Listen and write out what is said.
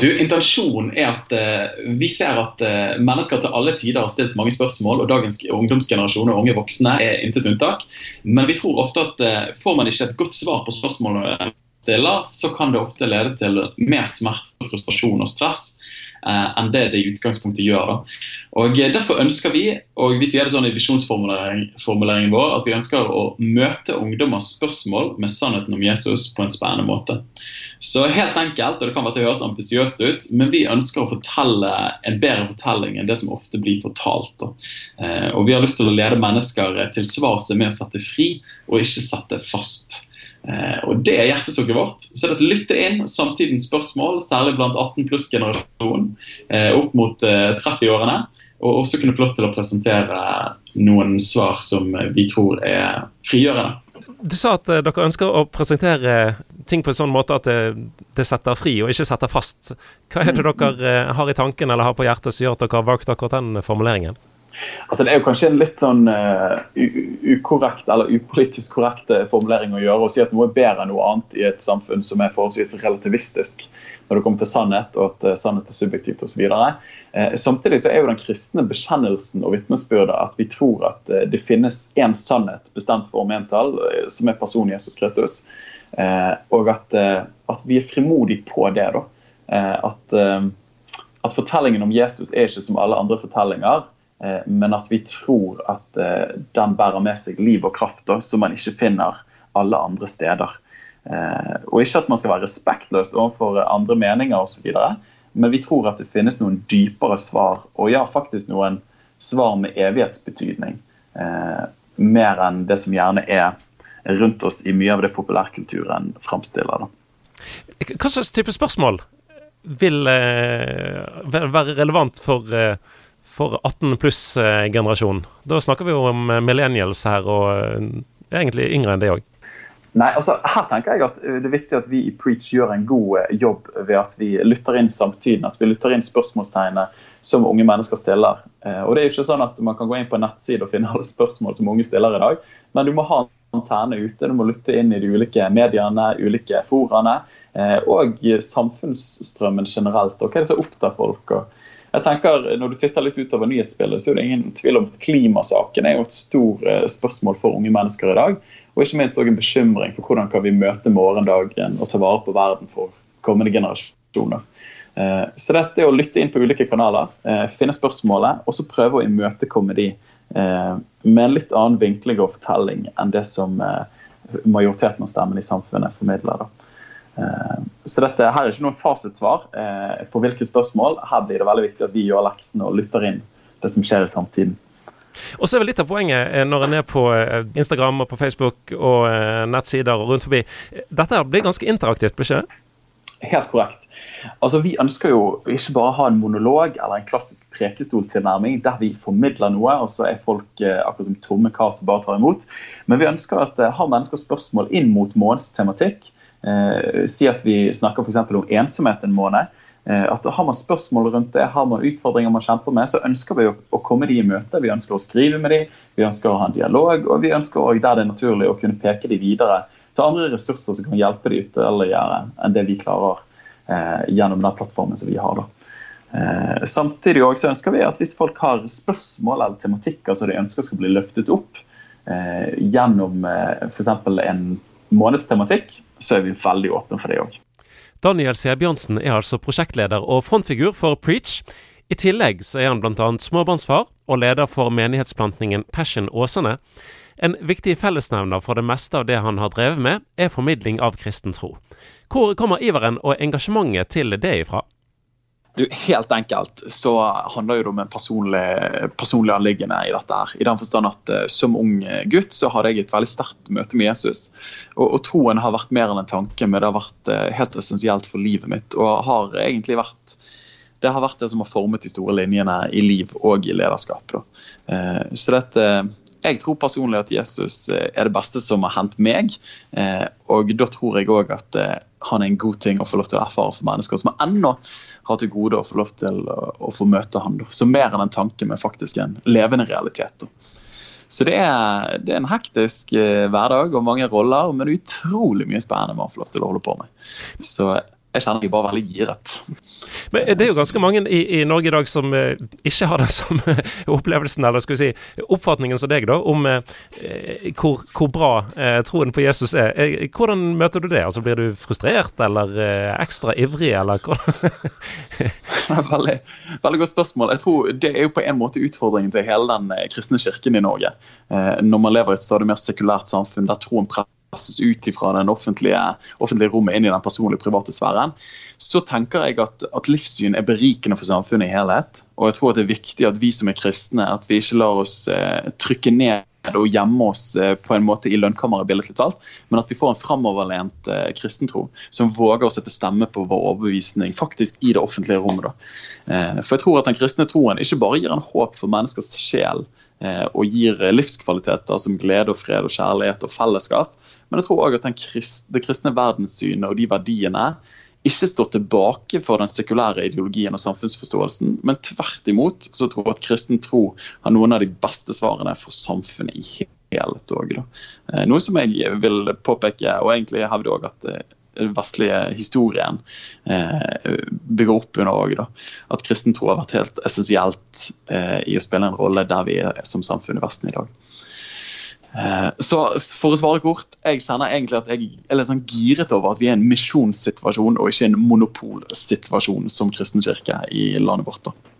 Du, Intensjonen er at uh, vi ser at uh, mennesker til alle tider har stilt mange spørsmål, og dagens ungdomsgenerasjon og unge voksne er intet unntak. Men vi tror ofte at uh, får man ikke et godt svar på spørsmålene man stiller, så kan det ofte lede til mer smerte, frustrasjon og stress eh, enn det det i utgangspunktet gjør. Da. Og eh, Derfor ønsker vi og vi sier det sånn i visjonsformuleringen vår, at vi ønsker å møte ungdommers spørsmål med sannheten om Jesus på en spennende måte. Så helt enkelt, og det kan være til å høres ambisiøst ut, men vi ønsker å fortelle en bedre fortelling enn det som ofte blir fortalt. Eh, og Vi har lyst til å lede mennesker til svars med å sette fri, og ikke sette fast. Eh, og Det er hjertesukket vårt. Så det å lytte inn samtidens spørsmål, særlig blant 18 pluss-generasjonen, eh, opp mot 30-årene. Eh, og også kunne få lov til å presentere noen svar som vi tror er frigjørende. Du sa at dere ønsker å presentere ting på en sånn måte at det, det, setter fri, og ikke setter fast. Hva er det dere har i tanken eller har på hjertet som gjør at dere har valgt akkurat den formuleringen? Altså, det er jo kanskje en litt sånn uh, ukorrekt eller upolitisk korrekt eh, formulering å gjøre å si at noe er bedre enn noe annet i et samfunn som er forholdsvis relativistisk når det kommer til sannhet, og at uh, sannhet er subjektivt osv. Uh, samtidig så er jo den kristne bekjennelsen og vitnesbyrdet at vi tror at uh, det finnes én sannhet bestemt for omtall, uh, som er personen Jesus Kristus. og at, at, vi er frimodige på det. da. at, at fortellingen om Jesus er ikke som alle andre fortellinger. Eh, men at vi tror at eh, den bærer med seg liv og kraft da, som man ikke finner alle andre steder. Eh, og ikke at man skal være respektløs overfor andre meninger osv., men vi tror at det finnes noen dypere svar, og ja, faktisk noen svar med evighetsbetydning. Mer enn det som gjerne er rundt oss i mye av det populærkulturen framstiller. Hva slags type spørsmål vil være relevant for for 18 pluss-generasjonen. Da snakker vi jo om millennials her, og eh, egentlig yngre enn det òg. Nei, altså her tenker jeg at eh, Det er viktig at vi i Preach gjør en god eh, jobb ved at vi lytter inn samtiden. At vi lytter inn spørsmålstegnene som unge mennesker stiller. Og det er jo ikke sånn at Man kan gå inn på en nettside og finne alle spørsmål som unge stiller i dag. Men du må ha antenne ute, du må lytte inn i de ulike mediene, ulike foraene. Og samfunnsstrømmen generelt. og Hva er det som opptar folk? og jeg tenker, Når du titter litt utover nyhetsbildet, så er det ingen tvil om at klimasaken er jo et stort eh, spørsmål for unge mennesker i dag. Og ikke minst også en bekymring for hvordan kan vi møte morgendagen og ta vare på verden for kommende generasjoner. Eh, så dette er å lytte inn på ulike kanaler, eh, finne spørsmålet, og så prøve å imøtekomme de med en litt annen vinkling og fortelling enn det som majoriteten av stemmen i samfunnet formidler. da. Eh, så dette her er ikke noe fasitsvar eh, på hvilke spørsmål. Her blir det veldig viktig at vi gjør leksene og lytter inn det som skjer i samtiden. Og så er vel litt av poenget eh, når en er på Instagram og på Facebook og nettsider og rundt forbi. Dette blir ganske interaktivt, blir ikke det? Helt korrekt. Altså, Vi ønsker jo ikke bare å ha en monolog eller en klassisk prekestoltilnærming der vi formidler noe, og så er folk eh, akkurat som tomme kar som bare tar imot. Men vi ønsker at eh, har mennesker spørsmål inn mot månedens tematikk, Eh, si at vi snakker f.eks. om ensomhet en måned. Eh, at Har man spørsmål rundt det, har man utfordringer man kjemper med, så ønsker vi å, å komme de i møte. Vi ønsker å skrive med de, vi ønsker å ha en dialog, og vi ønsker også, der det er naturlig å kunne peke de videre til andre ressurser som kan hjelpe de ytterligere enn det vi klarer eh, gjennom den plattformen som vi har. da. Eh, samtidig også ønsker vi at hvis folk har spørsmål eller tematikker som de ønsker skal bli løftet opp eh, gjennom eh, f.eks. en månedstematikk, så er vi veldig åpne for det òg. Daniel Sebjørnsen er altså prosjektleder og frontfigur for Preach. I tillegg så er han bl.a. småbarnsfar og leder for menighetsplantningen Passion Åsane. En viktig fellesnevner for det meste av det han har drevet med, er formidling av kristen tro. Hvor kommer iveren og engasjementet til det ifra? Du, helt enkelt så handler det om en personlig, personlig anliggende i dette. her. I den forstand at uh, Som ung gutt så hadde jeg et veldig sterkt møte med Jesus. Og, og, Troen har vært mer enn en tanke, men det har vært uh, helt essensielt for livet mitt. Og har egentlig vært det har vært det som har formet de store linjene i liv og i lederskap. Uh, så dette jeg tror personlig at Jesus er det beste som har hendt meg. Og da tror jeg òg at han er en god ting å få lov til å erfare for mennesker som ennå har til gode å få lov til å, få møte han. Så mer enn en tanke, men faktisk en levende realitet. Så det er, det er, en hektisk eh, hverdag og mange roller, men utrolig mye spennende man får lov til å holde på med. Så jeg kjenner meg bare veldig giret. Men Det er jo ganske mange i, i Norge i dag som eh, ikke har den samme opplevelsen, eller skal vi si oppfatningen som deg, da, om eh, hvor, hvor, bra eh, troen på Jesus er. Eh, hvordan møter du det? Altså Blir du frustrert, eller eh, ekstra ivrig, eller veldig, veldig godt spørsmål. Jeg tror Det er jo på en måte utfordringen til hele den eh, kristne kirken i Norge. når man lever i et stadig mer sekulært samfunn der troen presser presses ut fra den offentlige, offentlige, rommet inn i den personlige, private sfæren, så tenker jeg at, at, livssyn er berikende for samfunnet i helhet. Og jeg tror det er viktig at vi som er kristne, at vi ikke lar oss eh, trykke ned og gjemme oss eh, på en måte i lønnkammeret, billedlig talt, men at vi får en framoverlent eh, kristentro som våger å sette stemme på vår overbevisning faktisk i det offentlige rommet. Eh, for jeg tror at den kristne troen ikke bare gir en håp for menneskers sjel og gir livskvaliteter som glede og fred og kjærlighet og fellesskap, men jeg tror òg at krist, det kristne verdenssynet og de verdiene ikke står tilbake for den sekulære ideologien og samfunnsforståelsen, men tvert imot så tror jeg at kristen tro har noen av de beste svarene for samfunnet i helhet òg. Eh, noe som jeg vil påpeke, og egentlig hevde òg at eh, den vestlige historien eh, bygger opp under òg. At kristen tro har vært helt essensielt eh, i å spille en rolle der vi er som samfunn i Vesten i dag. Eh, så for å svare kort, jeg kjenner egentlig at jeg er litt sånn giret over at vi er en misjonssituasjon og ikke en monopolsituasjon som kristen kirke i landet vårt. da.